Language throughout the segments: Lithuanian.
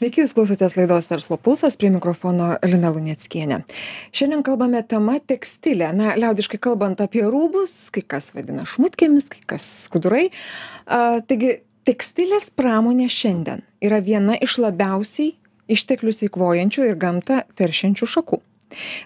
Sveiki, jūs klausotės laidos Verslo pulsas, prie mikrofono Lina Lunieckienė. Šiandien kalbame tema tekstilė. Na, liaudiškai kalbant apie rūbus, kai kas vadina šmutkėmis, kai kas skudurai. A, taigi, tekstilės pramonė šiandien yra viena iš labiausiai išteklius įkvojančių ir gamtą teršiančių šakų.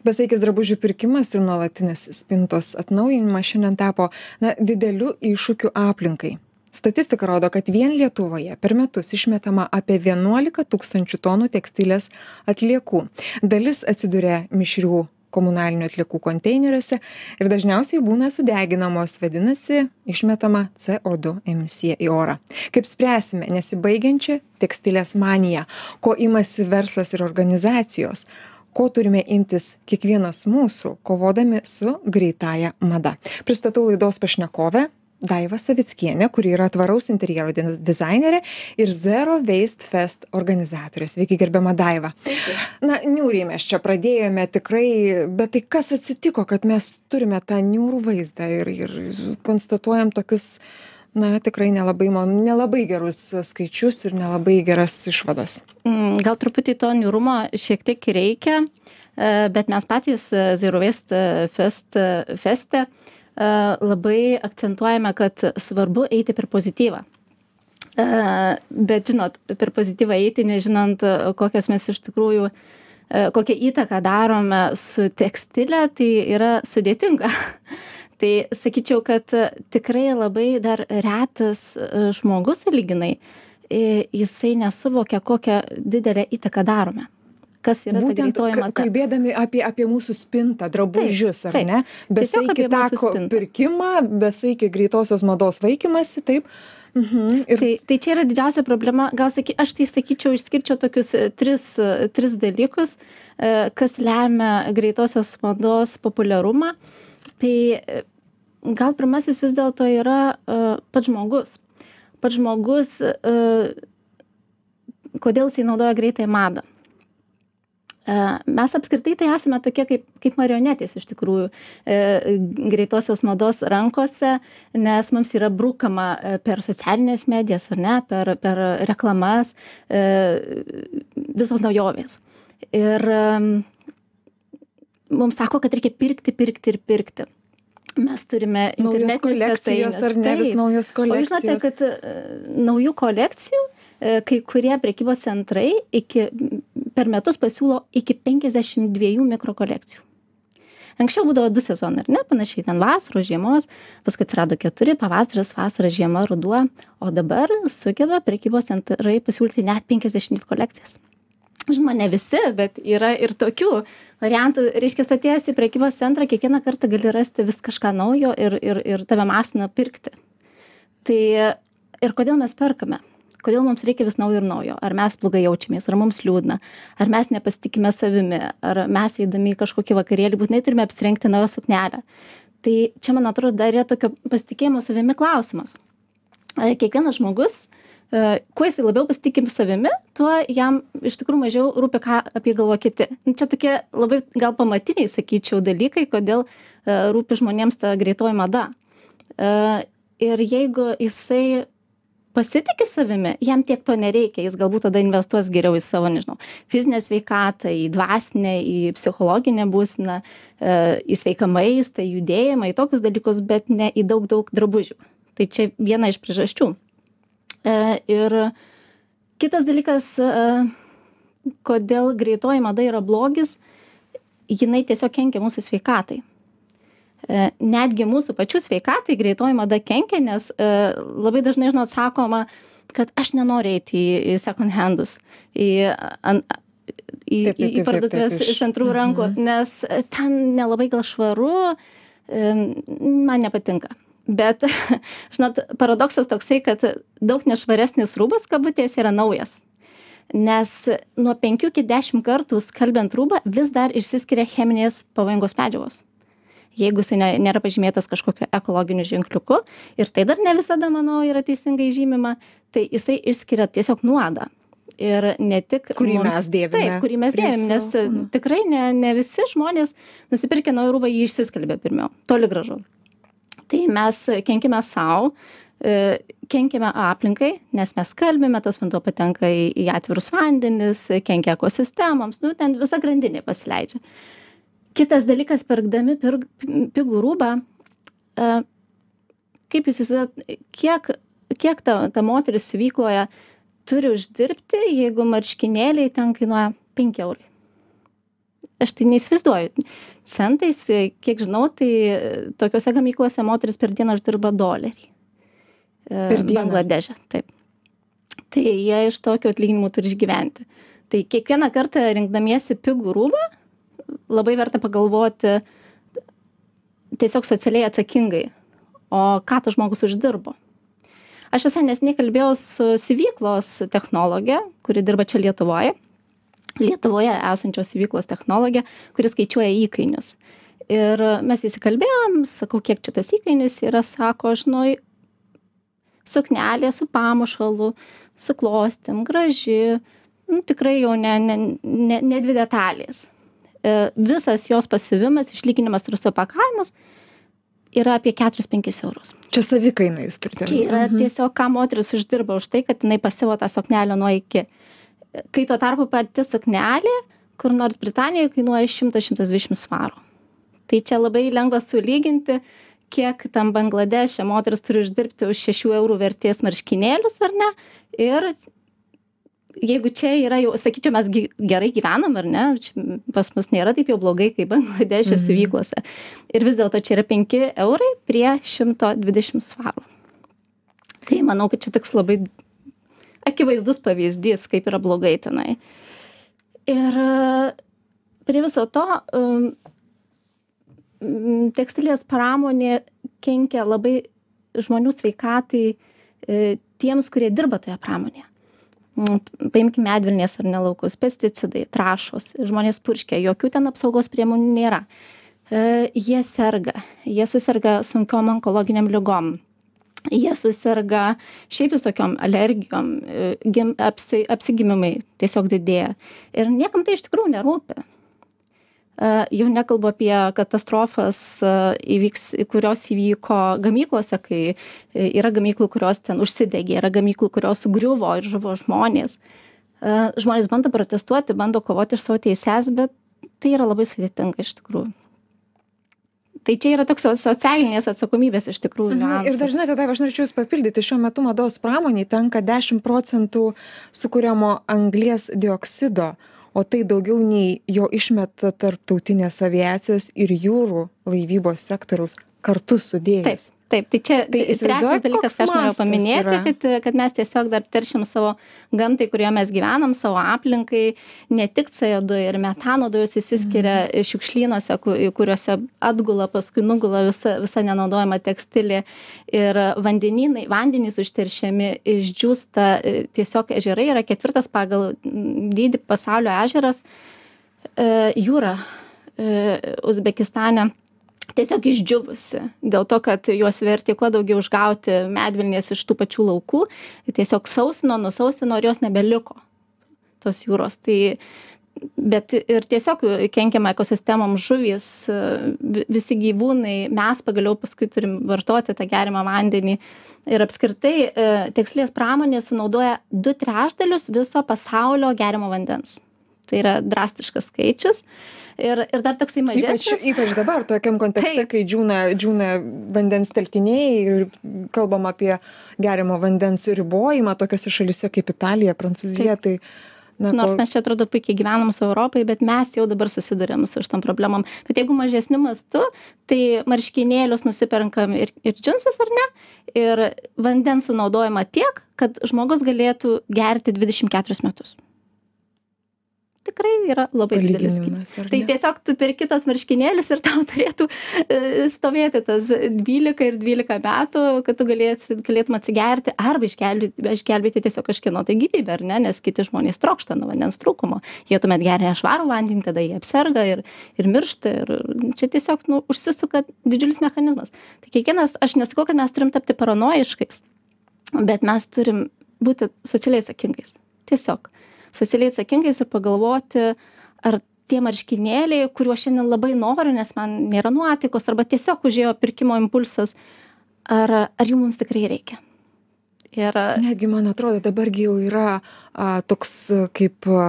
Besaikis drabužių pirkimas ir nuolatinis spintos atnaujinimas šiandien tapo na, dideliu iššūkiu aplinkai statistika rodo kad vien lietuvoje per metus išmetama apie vienuolika tūkstančių tonų tekstilės atliekų. Dalis atsiduria mišrių komunalinių atliekų konteineriuose ir dažniausiai būna sudeginamos vadinasi išmetama co du emisija į orą. Kaip spręsime nesibaigiančią tekstilės maniją? Ko imasi verslas ir organizacijos? Ko turime imtis kiekvienas mūsų kovodami su greitąja mada? Pristatau laidos pašnekovę daiva savickienė kuri yra tvaraus interjero dizainerė ir zero waste fest organizatorė. Sveiki gerbiama daiva. Na niūriai mes čia pradėjome tikrai bet tai kas atsitiko kad mes turime tą niūrų vaizdą ir ir konstatuojam tokius na tikrai nelabai nelabai gerus skaičius ir nelabai geras išvadas. Mm, gal truputį to niūrumo šiek tiek reikia e, bet mes patys e, zero waste fest feste labai akcentuojame, kad svarbu eiti per pozityvą. Bet žinot, per pozityvą eiti, nežinant, kokias mes iš tikrųjų, kokią įtaką darome su tekstilė, tai yra sudėtinga. Tai sakyčiau, kad tikrai labai dar retas žmogus, lyginai, jisai nesuvokia, kokią didelę įtaką darome kas yra ta greitoji mada. Kalbėdami apie, apie mūsų spintą, drabužius, taip, ar taip. ne? Besaikį tako pirkimą, besaikį greitosios mados vaikymasi, taip. Mhm. Ir... Tai, tai čia yra didžiausia problema. Gal saky, aš tai sakyčiau, išskirčiau tokius e, tris, e, tris dalykus, e, kas lemia greitosios mados populiarumą. Tai gal pirmasis vis dėlto yra pats žmogus. Pats žmogus, kodėl jisai naudoja greitąją madą mes apskritai tai esame tokie kaip kaip marionetės iš tikrųjų e, greitosios mados rankose nes mums yra brukama e, per socialines medijas ar ne per per reklamas e, visos naujovės. Ir mums sako kad reikia pirkti pirkti ir pirkti. Mes turime naujos kolekcijos ar ne vis naujos kolekcijos o žinote kad naujų kolekcijų kai kurie prekybos centrai iki per metus pasiūlo iki penkiasdešim dviejų mikrokolekcijų. Anksčiau būdavo du sezonai ar ne? Panašiai ten vasaros žiemos paskui atsirado keturi pavasaris vasara žiema ruduo o dabar sugeba prekybos centrai pasiūlyti net penkiasdešim dvi kolekcijas. Žinoma ne visi bet yra ir tokių variantų. Reiškias atėjęs į prekybos centrą kiekvieną kartą gali rasti vis kažką naujo ir ir ir tave masina pirkti. Tai ir kodėl mes perkame kodėl mums reikia vis naujo ir naujo? Ar mes blogai jaučiamės? Ar mums liūdna? Ar mes nepasitikime savimi? Ar mes eidami į kažkokį vakarėlį būtinai turime apsirengti naują suknelę? Tai čia man atrodo dar yra tokio pasitikėjimo savimi klausimas. E, kiekvienas žmogus e, kuo jisai labiau pasitiki savimi, tuo jam iš tikrųjų mažiau rūpi, ką apie galvo kiti. Nu, čia tokie labai gal pamatiniai, sakyčiau, dalykai, kodėl e, rūpi žmonėms ta greitoji mada. Ir jeigu jisai pasitiki savimi jam tiek to nereikia jis galbūt tada investuos geriau į savo nežinau fizinę sveikatą į dvasinę į psichologinę būseną e, į sveiką maistą į judėjimą į tokius dalykus bet ne į daug daug drabužių. Tai čia viena iš priežasčių. E, ir kitas dalykas e, kodėl greitoji mada yra blogis jinai tiesiog kenkia mūsų sveikatai netgi mūsų pačių sveikatai greitoji mada kenkia, nes e, labai dažnai, žinot, sakoma, kad aš nenoriu eiti į, second handus, į, an, į, taip, taip, taip, į parduotuvės iš antrų rankų, mhm. nes ten nelabai gal švaru, e, man nepatinka. Bet, žinot, paradoksas toksai, kad daug nešvaresnis rūbas kabutės yra naujas. Nes nuo 5 iki 10 kartų skalbiant rūbą vis dar išsiskiria cheminės pavojingos medžiagos jeigu jisai ne nėra pažymėtas kažkokiu ekologiniu ženkliuku ir tai dar ne visada manau yra teisingai žymima tai jisai išskiria tiesiog nuodą ir ne tik kurį mums, mes dėvime. Taip, kurį mes dėvime, nes mhm. tikrai ne, ne visi žmonės nusipirkę naują rūbą jį išsiskalbė pirmiau, toli gražu. Tai mes kenkime savo, e, kenkiame aplinkai, nes mes kalbime, tas vanduo patenka į, į atvirus vandenis, kenkia ekosistemoms, nu, ten visa grandinė pasileidžia. Kitas dalykas, pirkdami pirg, pigų rūbą, e, kaip jūs įsivaizduojate, kiek, kiek ta, ta moteris vykloje turi uždirbti, jeigu marškinėliai ten kainuoja 5 eurai. Aš tai neįsivaizduoju. Centais, kiek žinau, tai tokiuose gamyklose moteris per dieną uždirba dolerį. Per dieną? Bangladeže, taip. Tai jie iš tokio atlyginimų turi išgyventi. Tai kiekvieną kartą rinkdamiesi pigų rūbą, labai verta pagalvoti tiesiog socialiai atsakingai, o ką tas žmogus uždirbo. Aš visai nesiniai kalbėjau su siuvyklos technologė, kuri dirba čia Lietuvoje. Lietuvoje esančios siuvyklos technologė, kuris skaičiuoja įkainius. Ir mes įsikalbėjom, sakau, kiek čia tas įkainis yra, sako, nu, suknelė su pamušalu, su klostėm, graži, nu, tikrai jau ne, ne, ne, ne dvi detalės. E, visas jos pasiuvimas, išlyginimas ir supakavimas yra apie 4-5 eurus. Čia savikaina jūs turite. Čia yra mhm. tiesiog, ką moteris uždirba už tai, kad jinai pasivo tą suknelę nuo iki. Kai tuo tarpu pati suknelė, kur nors Britanijoje kainuoja 100-120 svarų. Tai čia labai lengva sulyginti, kiek tam Bangladeše moteris turi uždirbti už 6 eurų vertės marškinėlius ar ne. Ir jeigu čia yra jau, sakyčiau, mes gerai gyvenam ar ne, pas mus nėra taip jau blogai kaip Bangladešė mhm. siuvyklose. Ir vis dėlto čia yra 5 eurai prie 120 svarų. Tai manau, kad čia toks labai akivaizdus pavyzdys, kaip yra blogai tenai. Ir prie viso to um, tekstilės pramonė kenkia labai žmonių sveikatai e, tiems, kurie dirba toje pramonėje. Mm, paimkim medvilnės ar nelaukus, pesticidai, trašos, žmonės purškia, jokių ten apsaugos priemonių nėra. E, jie serga, jie susirga sunkiom onkologiniam lygom, jie susirga šiaip visokiom alergijom, e, gim, apsi, apsigimimai tiesiog didėja. Ir niekam tai iš tikrųjų nerūpi jau nekalbu apie katastrofas įvyks kurios įvyko gamyklose kai yra gamyklų kurios ten užsidegė yra gamyklų kurios sugriuvo ir žuvo žmonės žmonės bando protestuoti bando kovoti už savo teises bet tai yra labai sudėtinga iš tikrųjų tai čia yra toks socialinės atsakomybės iš tikrųjų niuansas. Mhm. Ir dažnai tada aš norėčiau Jūs papildyti, šiuo metu mados pramoniai tenka 10 procentų sukūriamo anglies dioksido. Uh, o tai daugiau nei jo išmeta tarptautinės aviacijos ir jūrų laivybos sektoriaus kartu sudėjus. Taip, tai čia tai trečias dalykas, ką aš norėjau paminėti, kad, kad mes tiesiog dar teršiam savo gamtai, kurioje mes gyvenam, savo aplinkai, ne tik CO2 ir metano dujos įsiskiria mm. šiukšlynuose, kuriuose atgula, paskui nugula visa, visa nenaudojama tekstilė. Ir vandeninai, vandenys užteršiami, išdžiūsta, e, tiesiog ežerai yra ketvirtas pagal dydį pasaulio ežeras, e, jūra e, Uzbekistane tiesiog išdžiūvusi. Dėl to kad juos vertė kuo daugiau išgauti medvilnės iš tų pačių laukų tiesiog sausino nusausino ir jos nebeliko tos jūros. Tai bet ir tiesiog kenkiama ekosistemoms žuvys visi gyvūnai mes pagaliau paskui turim vartoti tą geriamą vandenį. Ir apskritai e, tekstilės pramonė sunaudoja du trečdalius viso pasaulio geriamo vandens tai yra drastiškas skaičius. Ir, ir dar toksai mažesnis. Ypač, ypač dabar, tokiam kontekste, Taip. kai džiūna, džiūna vandens telkiniai ir kalbam apie gerimo vandens ribojimą tokiose šalise kaip Italija, Prancūzija. Taip. Tai, Na, Nors mes čia atrodo puikiai gyvenam su Europai, bet mes jau dabar susidurėm su šitam problemom. Bet jeigu mažesniu mastu, tai marškinėlius nusipirkam ir, ir džinsus ar ne, ir vandens sunaudojama tiek, kad žmogus galėtų gerti 24 metus tikrai yra labai didelis. Tai tiesiog tu perki tos marškinėlius ir tau turėtų e, stovėti tas 12 ir 12 metų, kad tu galėtum, galėtum atsigerti arba išgelbėti, išgelbėti tiesiog kažkieno tai gyvybę, ar ne, nes kiti žmonės trokšta nuo vandens trūkumo. Jie tuomet geria švarų vandenį, tada jie apserga ir, ir miršta ir čia tiesiog nu, užsisuka didžiulis mechanizmas. Tai kiekvienas, aš nesakau, kad mes turim tapti paranoiškais, bet mes turim būti socialiai atsakingais. Tiesiog socialiai atsakingais ir pagalvoti, ar tie marškinėliai, kuriuos šiandien labai noriu, nes man nėra nuotaikos, arba tiesiog užėjo pirkimo impulsas, ar, ar jų mums tikrai reikia. Ir... Netgi, man atrodo, dabargi jau yra a, toks kaip, a,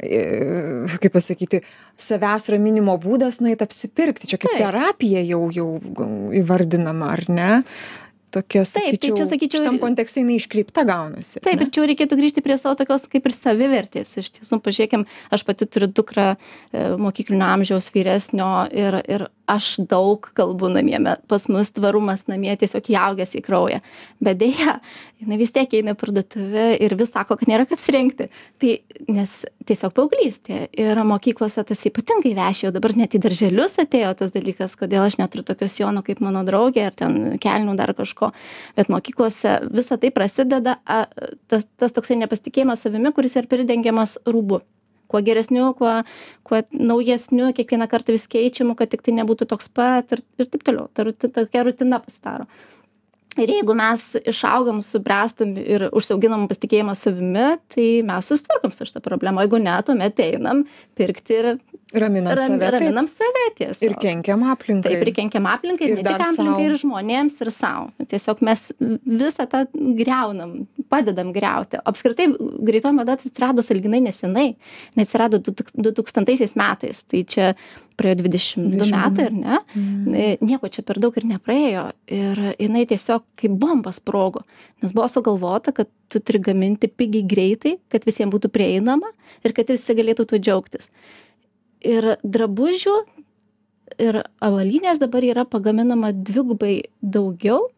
kaip pasakyti, savęs raminimo būdas nueit apsipirkti. Čia kaip Taip. terapija jau, jau įvardinama, ar ne? Tokia, sakyčiau, Taip, tai čia, sakyčiau, šitam kontekste jinai iškreipta gaunasi. Taip, ir čia reikėtų grįžti prie savo tokios kaip ir savivertės. Iš tiesų, pažiūrėkim, aš pati turiu dukrą e, mokyklinio amžiaus vyresnio ir, ir aš daug kalbu namie, pas mus tvarumas namie tiesiog įaugęs į kraują. Bet dėja, jinai vis tiek eina parduotuvę ir vis sako, kad nėra kaip apsirengti. Tai nes tiesiog paauglystė ir mokyklose tas ypatingai vešėjo, dabar net į darželius atėjo tas dalykas, kodėl aš neturiu tokios jono kaip mano draugė ar ten kelnių dar kažko. Bet mokyklose visa tai prasideda, tas, tas toksai nepasitikėjimas savimi, kuris yra pridengiamas rūbu kuo geresniu kuo kuo naujesniu kiekvieną kartą vis keičiamu kad tiktai nebūtų toks pat ir ir taip toliau. Ta ruti tokia rutina pasidaro ir jeigu mes išaugam subręstam ir užsiauginam pasitikėjimą savimi tai mes susitvarkom su šita problema. Jeigu ne tuomet einam pirkti raminam ram, save raminam save tiesiog. Ir kenkiam aplinkai. Taip ir kenkiam aplinkai ir ne tik aplinkai ir žmonėms ir sau. Tiesiog mes visą tą griaunam padedam griauti. Apskritai greitoji mada atsirado sąlyginai nesenai. Jinai atsirado du tūkstantaisiais metais. Tai čia praėjo dvidešim du metai ar ne? Mm. nieko čia per daug ir nepraėjo. Ir jinai tiesiog kaip bomba sprogo. Nes buvo sugalvota kad tu turi gaminti pigiai greitai kad visiem būtų prieinama ir kad visi galėtų tuo džiaugtis. Ir drabužių ir avalynės dabar yra pagaminama dvigubai daugiau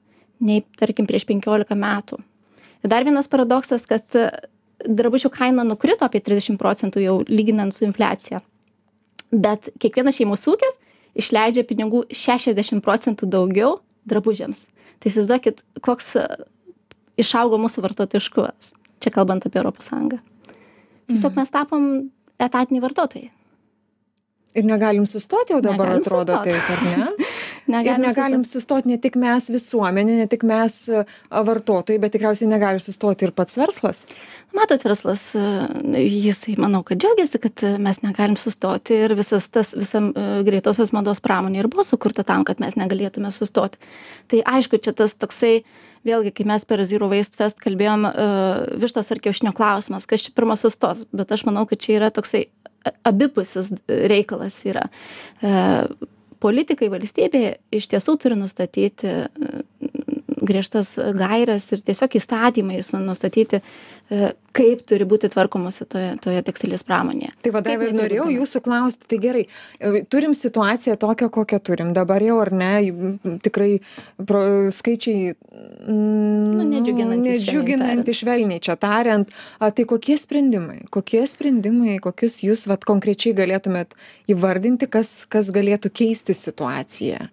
nei tarkim prieš penkiolika metų. Ir dar vienas paradoksas kad drabužių kaina nukrito apie trisdešim procentų jau lyginant su infliacija bet kiekvienas šeimos ūkis išleidžia pinigų šešiasdešim procentų daugiau drabužiams tai įsivaizduokit koks išaugo mūsų vartotojiškumas čia kalbant apie sąjungą tiesiog mhm. mes tapom etatiniai vartotojai ir negalim sustot jau dabar negalim atrodo sustot. taip ar ne negalim ir negalim sustot ne tik mes visuomenė ne tik mes vartotojai bet tikriausiai negali sustoti ir pats verslas matot verslas jisai manau kad džiaugiasi kad mes negalim sustoti ir visas tas visa greitosios mados pramonė ir buvo sukurta tam kad mes negalėtume sustoti tai aišku čia tas toksai vėlgi kai mes per zero waste fest kalbėjom vištos ar kiaušinio klausimas kas čia pirmas sustos bet aš manau kad čia yra toksai abipusis reikalas yra. E, politikai valstybėje iš tiesų turi nustatyti griežtas gaires ir tiesiog įstatymais nustatyti E, kaip turi būti tvarkomasi toje, toje tekstilės pramonėje. Tai vadovai, ir norėjau jūsų klausti, tai gerai, e, turim situaciją tokią, kokią turim dabar jau, ar ne, tikrai pro, skaičiai nu, nedžiuginantys, nedžiuginantys švelniai čia tariant, a, tai kokie sprendimai, kokie sprendimai, kokius jūs vat, konkrečiai galėtumėt įvardinti, kas, kas galėtų keisti situaciją,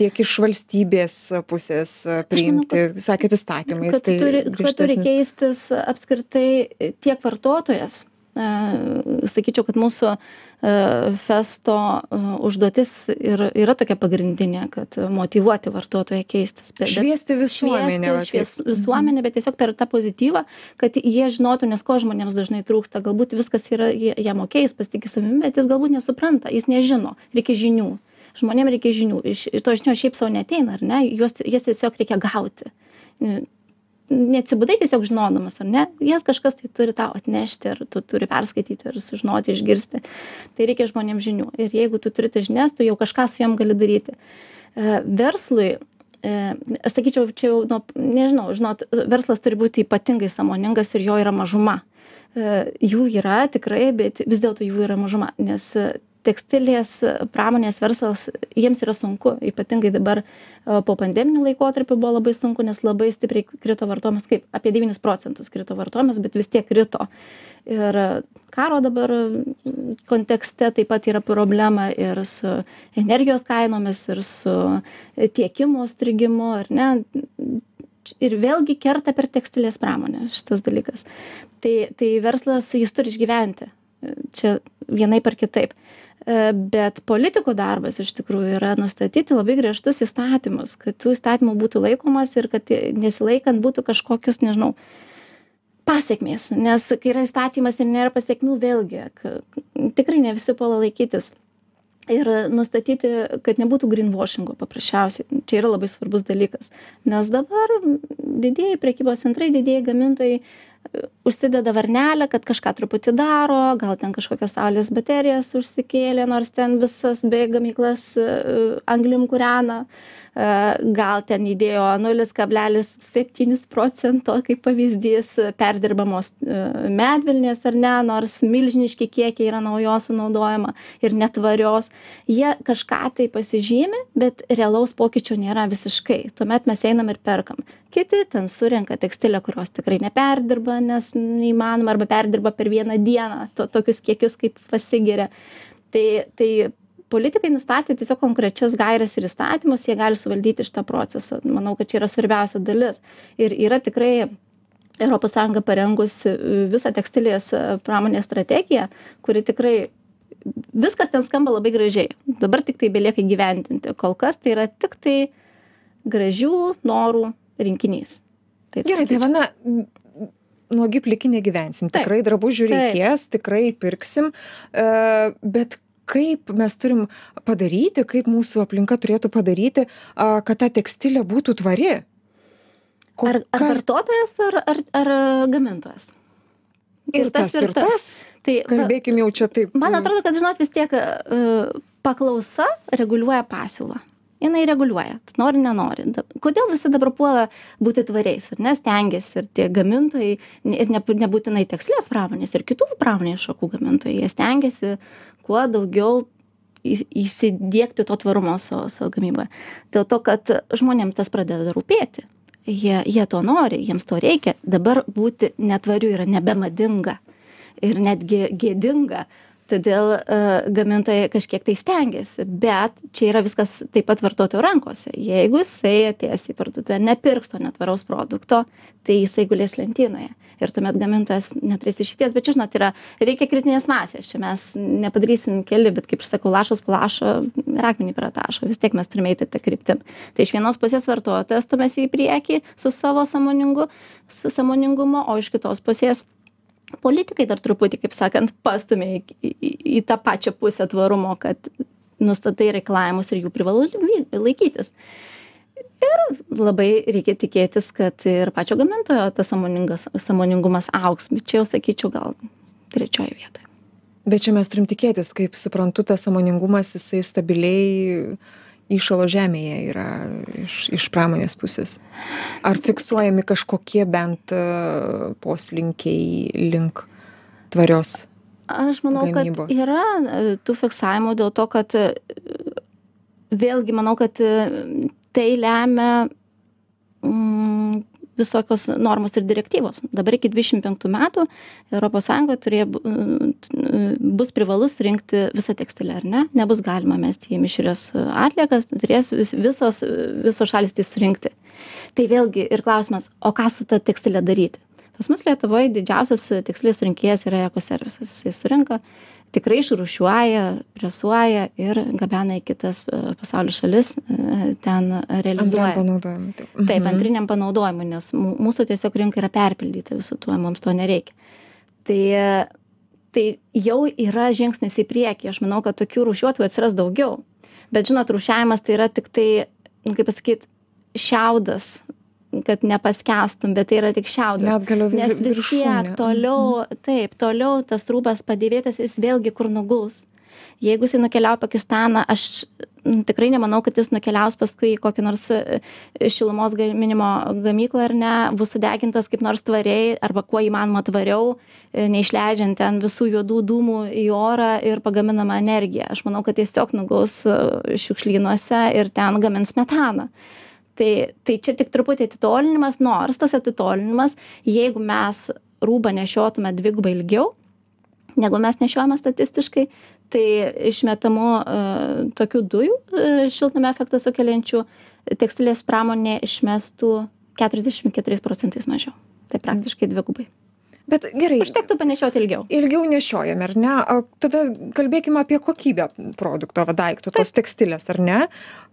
tiek iš valstybės pusės priimti, manau, kad, sakėt, įstatymais. Kad, tai turi, kad turi keistis apskritai tiek vartotojas e, sakyčiau, kad mūsų e, festo e, užduotis ir yra tokia pagrindinė, kad motivuoti vartotoją keistis. Šviesti visuomenę. Šviesti, šviesti visuomenę, bet tiesiog per tą pozityvą, kad jie žinotų, nes ko žmonėms dažnai trūksta. Galbūt viskas yra, jam ok, jis pasitikė savimi, bet jis galbūt nesupranta, jis nežino, reikia žinių. Žmonėms reikia žinių, iš to žinių šiaip savo neteina, ar ne, juos, jas tiesiog reikia gauti neatsibudai tiesiog žinodamas, ar ne, jas kažkas tai turi tau atnešti, ar tu turi perskaityti, ar sužinoti, išgirsti. Tai reikia žmonėms žinių. Ir jeigu tu turi tas žinias, tu jau kažką su jom gali daryti. E, verslui, e, aš sakyčiau, čia jau, nu, nežinau, žinot, verslas turi būti ypatingai samoningas ir jo yra mažuma. E, jų yra tikrai, bet vis dėlto jų yra mažuma, nes tekstilės pramonės verslas jiems yra sunku. Ypatingai dabar po pandeminiu laikotarpiu buvo labai sunku nes labai stipriai krito vartojimas kaip apie devynis procentus krito vartojimas bet vis tiek krito. Ir karo dabar kontekste taip pat yra problema ir su energijos kainomis ir su tiekimo strigimu ar ne? Ir vėlgi kerta per tekstilės pramonę šitas dalykas. Tai tai verslas jis turi išgyventi. Čia vienaip ar kitaip. E, bet politikų darbas iš tikrųjų yra nustatyti labai griežtus įstatymus, kad tų įstatymų būtų laikomas ir kad nesilaikant būtų kažkokius, nežinau, pasiekmės. Nes kai yra įstatymas ir nėra pasiekmių, vėlgi, tikrai ne visi puola laikytis. ir nustatyti kad nebūtų grynvošingo paprasčiausiai čia yra labai svarbus dalykas nes dabar didieji prekybos centrai didieji gamintojai e, užsideda varnelę kad kažką truputį daro gal ten kažkokias saulės baterijas užsikėlė nors ten visas beveik gamyklas e, anglim kūrena. E, gal ten įdėjo nulis kablelis septynis procento kaip pavyzdys perdirbamos e, medvilnės ar ne nors milžiniški kiekiai yra naujos sunaudojama ir netvarios. Jie kažką tai pasižymi bet realaus pokyčio nėra visiškai. Tuomet mes einam ir perkam kiti ten surenka tekstilę kurios tikrai neperdirba nes neįmanoma arba perdirba per vieną dieną to tokius kiekius kaip pasigiria. Tai tai politikai nustatė tiesiog konkrečias gaires ir įstatymus jie gali suvaldyti šitą procesą. Manau kad čia yra svarbiausia dalis. Ir yra tikrai sąjunga parengusi e, visą tekstilės e, pramonės strategiją kuri tikrai viskas ten skamba labai gražiai. Dabar tiktai belieka įgyvendinti. Kol kas tai yra tiktai gražių norų rinkinys taip gerai tai va na nuogi pliki negyvensim tikrai drabužių reikės tikrai pirksim bet kaip mes turim padaryti kaip mūsų aplinka turėtų padaryti kad ta tekstilė būtų tvari Ko, ar, ar vartotojas, ar, ar, ar gamintojas? Ir, ir tas, ir tas. tas. Tai, Kalbėkim jau čia taip. Man atrodo, kad, žinot, vis tiek paklausa reguliuoja pasiūlą jinai reguliuoja. Nori nenori. Kodėl visi dabar puola būti tvariais ar ne? Stengiasi ir tie gamintojai ir ne nebūtinai tekstilės pramonės ir kitų pramonės šakų gamintojai. Jie stengiasi kuo daugiau į įsidiegti to tvarumo savo savo gamyboje. Dėl to kad žmonėm tas pradeda rūpėti. Jie jie to nori jiems to reikia. Dabar būti netvariu yra nebemadinga ir netgi gėdinga todėl e, gamintojai kažkiek tai stengiasi bet čia yra viskas taip pat vartotojo rankose. Jeigu jisai atėjęs į parduotuvę nepirks to netvaraus produkto tai jisai gulės lentynoje. Ir tuomet gamintojas neturės išeities. Bet čia žinot yra reikia kritinės masės. Čia mes nepadarysim keli bet kaip aš sakau lašas po lašo ir akmenį pratašo vis tiek mes turime eiti ta kryptim. Tai iš vienos pusės vartotojas stumiasi į priekį su savo sąmoningu su sąmoningumu o iš kitos pusės politikai dar truputį kaip sakant pastumia į, į, į tą pačią pusę tvarumo, kad nustatai reikalavimus ir jų privalu laikytis. Ir labai reikia tikėtis, kad ir pačio gamintojo tas samoningumas auks, bet čia jau sakyčiau gal trečioje vietoje. Bet čia mes turim tikėtis, kaip suprantu, tas samoningumas jisai stabiliai įšalo žemėje yra iš, iš pramonės pusės? Ar fiksuojami kažkokie bent e, poslinkiai link tvarios? Aš manau, gamybos? kad yra e, tų fiksavimų dėl to, kad e, vėlgi manau, kad tai lemia visokios normos ir direktyvos. Dabar iki dvidešim penktų metų europos sąjunga turėjo bus privalus rinkti visą tekstilę ar ne? Nebus galima mesti į mišrias atliekas turės vis visos visos šalys tai surinkti. Tai vėlgi ir klausimas o ką su ta tekstile daryti? Pas mus lietuvoj didžiausias tekstilės surinkėjas yra ekoservisas jisai surenka tikrai išrūšiuoja presuoja ir gabena į kitas e, pasaulio šalis e, ten realizuoja. Panaudojimui taip. Taip mhm. antriniam panaudojimui nes mūsų tiesiog rinka yra perpildyta visu tuo mums to nereikia. Tai tai jau yra žingsnis į priekį. Aš manau kad tokių rūšiuotojų atsiras daugiau. Bet žinot rūšiavimas tai yra tiktai nu kaip pasakyt šiaudas kad nepaskęstum bet tai yra tik šiaudas ledkalnio nes vis tiek toliau mhm. taip toliau tas rūbas padėvėtas jis vėlgi kur nuguls. Jeigu jisai nukeliauja į pakistaną aš tikrai nemanau kad jis nukeliaus paskui į kokį nors e, šilumos gaminimo gamyklą ar ne bus sudegintas kaip nors tvariai arba kuo įmanoma tvariau e, neišleidžiant ten visų juodų dūmų į orą ir pagaminama energija. Aš manau kad tiesiog nuguls e, šiukšlynuose ir ten gamins metaną tai tai čia tik truputį atitolinimas nors tas atitolinimas jeigu mes rūbą nešiotume dvigubai ilgiau negu mes nešiojame statistiškai tai išmetamų e, tokių dujų e, šiltnamio efektą sukeliančių tekstilės pramonė išmestų keturiasdešim keturiais procentais mažiau. Tai praktiškai dvigubai bet gerai. Užtektų panešioti ilgiau. Ilgiau nešiojame ar ne? O tada kalbėkim apie kokybę produkto va daikto tos tekstilės ar ne?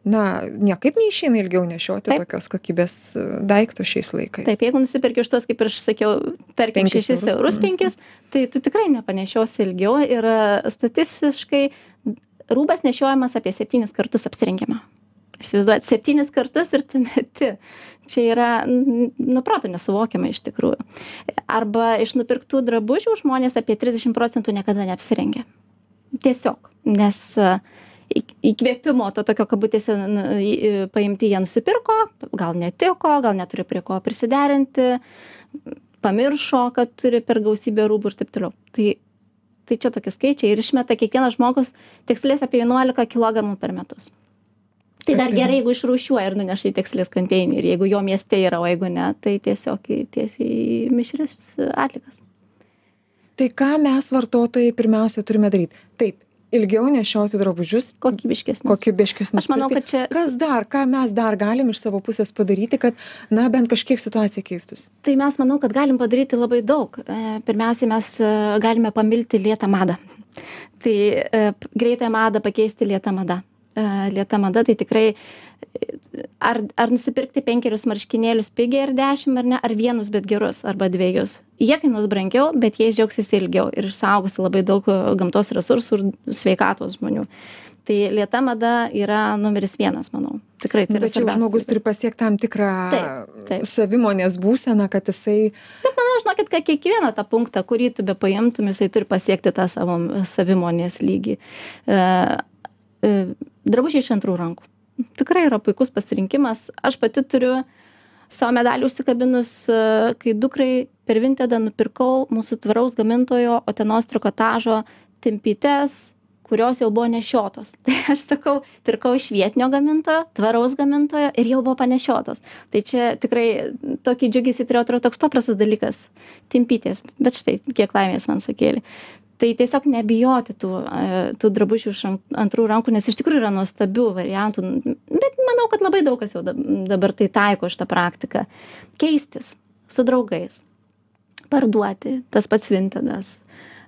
Na niekaip neišeina ilgiau nešioti tokios kokybės e, daikto šiais laikais. Taip jeigu nusiperki už tuos kaip ir aš sakiau tarkim šešis eurus. mhm. penkis tai tu tikrai nepanešiosi ilgiau ir e, statistiškai rūbas nešiojamas apie septynis kartus apsirengiama įsivaizduojat septynis kartus ir tu meti. Čia yra nu protu nesuvokiama iš tikrųjų. Arba iš nupirktų drabužių žmonės apie trisdešim procentų niekada neapsirengia. Tiesiog. Nes įkvėpimo to tokio kabutėse paimti jie nusipirko gal netiko gal neturi prie ko prisiderinti pamiršo kad turi per gausybę rūbų ir taip toliau. Tai tai čia tokie skaičiai ir išmeta kiekvienas žmogus tekstilės apie vienuolika kilogramų per metus tai dar gerai jeigu išrūšiuoja ir nuneša į tekstilės konteinerį jeigu jo mieste yra o jeigu ne tai tiesiog į tiesiai į mišrias atliekas. Tai ką mes vartotojai pirmiausia turime daryt? Taip ilgiau nešioti drabužius. Kokybiškesnius. Kokybiškesnius. Aš manau kad čia kas dar ką mes dar galim iš savo pusės padaryti kad na bent kažkiek situacija keistųsi? Tai mes manau kad galim padaryti labai daug. E, pirmiausiai mes e, galime pamilti lėtą madą. Tai e, greitąją madą pakeisti lėta mada lėta mada tai tikrai ar ar nusipirkti penkerius marškinėlius pigiai ar dešim ar ne ar vienus bet gerus arba dvejus jie kainuos brangiau bet jais džiaugsiesi ilgiau ir išsaugosi labai daug gamtos resursų ir sveikatos žmonių. Tai lėta mada yra numeris vienas manau. Tikrai tai yra bet čia jau žmogus turi pasiekt tam tikrą savimonės būseną kad jisai bet manau žinokit kad kiekvieną tą punktą kurį tu bepaimtum jisai turi pasiekti tą savo savimonės lygį. E, e, drabužiai iš antrų rankų. Tikrai yra puikus pasirinkimas. Aš pati turiu sau medalį užsikabinus kai dukrai per vintedą nupirkau mūsų tvaraus gamintojo utenos trikotažo timpytes kurios jau buvo nešiotos. Tai aš sakau pirkau iš vietinio gamintojo tvaraus gamintojo ir jau buvo panešiotos. Tai čia tikrai tokį džiugesį turėjau atrodo toks paprastas dalykas timpytės bet štai kiek laimės man sukėlė tai tiesiog nebijoti tų e, tų drabužių iš antrų rankų nes iš tikrųjų yra nuostabių variantų bet manau kad labai daug kas jau dabar tai taiko šitą praktiką. Keistis su draugais. Parduoti tas pats vintedas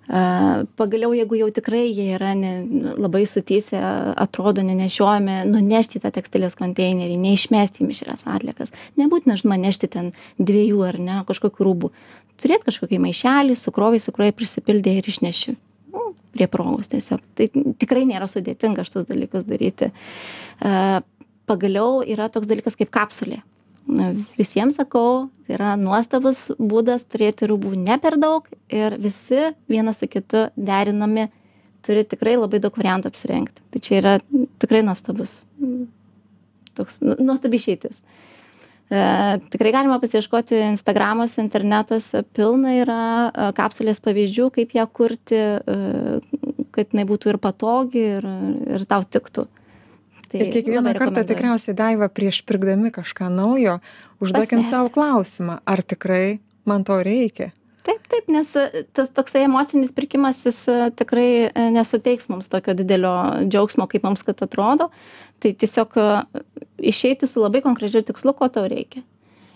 pagaliau jeigu jau tikrai jie yra ne labai sutįsę atrodo nenešiojami nunešti į tą tekstilės konteinerį neišmesti į mišrias atliekas nebūtina žinoma nešti ten dviejų ar ne kažkokių rūbų. Turėt kažkokį maišelį sukrovei sukrovei prisipildei ir išneši. Nu prie progos tiesiog. Tai tikrai nėra sudėtinga šitus dalykus daryti. Pagaliau yra toks dalykas kaip kapsulė na visiems sakau tai yra nuostabus būdas turėti rūbų ne per daug ir visi vienas su kitu derinami turi tikrai labai daug variantų apsirengti. Tai čia yra tikrai nuostabus toks nu, nuostabi išeitis. E, tikrai galima pasiieškoti instagramuose internetuose pilna yra e, kapsulės pavyzdžių kaip ją kurti e, kad jinai būtų ir patogi ir, ir tau tiktų ir kiekvieną kartą tikriausiai daiva prieš pirkdami kažką naujo, užduokim savo klausimą, ar tikrai man to reikia. Taip, taip, nes e, tas toksai emocinis pirkimas jis e, tikrai e, nesuteiks mums tokio didelio džiaugsmo, kaip mums kad atrodo. Tai tiesiog išeiti su labai konkrečiu tikslu, ko tau reikia.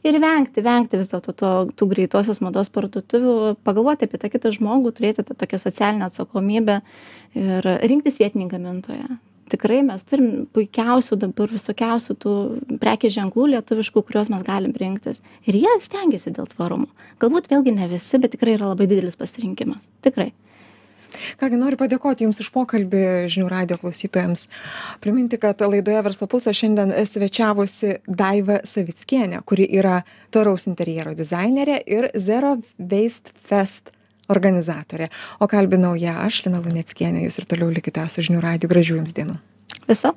Ir vengti, vengti vis dėlto tų greitosios mados parduotuvių, pagalvoti apie tą kitą žmogų, turėti tą tokią socialinę atsakomybę ir rinktis vietinį gamintoją tikrai mes turim puikiausių dabar visokiausių tų prekės ženklų lietuviškų kuriuos mes galim rinktis. Ir jie stengiasi dėl tvarumo. Galbūt vėlgi ne visi bet tikrai yra labai didelis pasirinkimas. Tikrai. Ką gi noriu padėkoti Jums už pokalbį žinių radio klausytojams. Priminti, kad laidoje Verslo pulsas šiandien svečiavosi Daiva Savickienė, kuri yra tvaraus interjero dizainerė ir Zero Waste Fest organizatorė. O kalbinau ją aš lina luneckienė. Jūs ir toliau likite su žinių radiju. Gražių jums dienų. Viso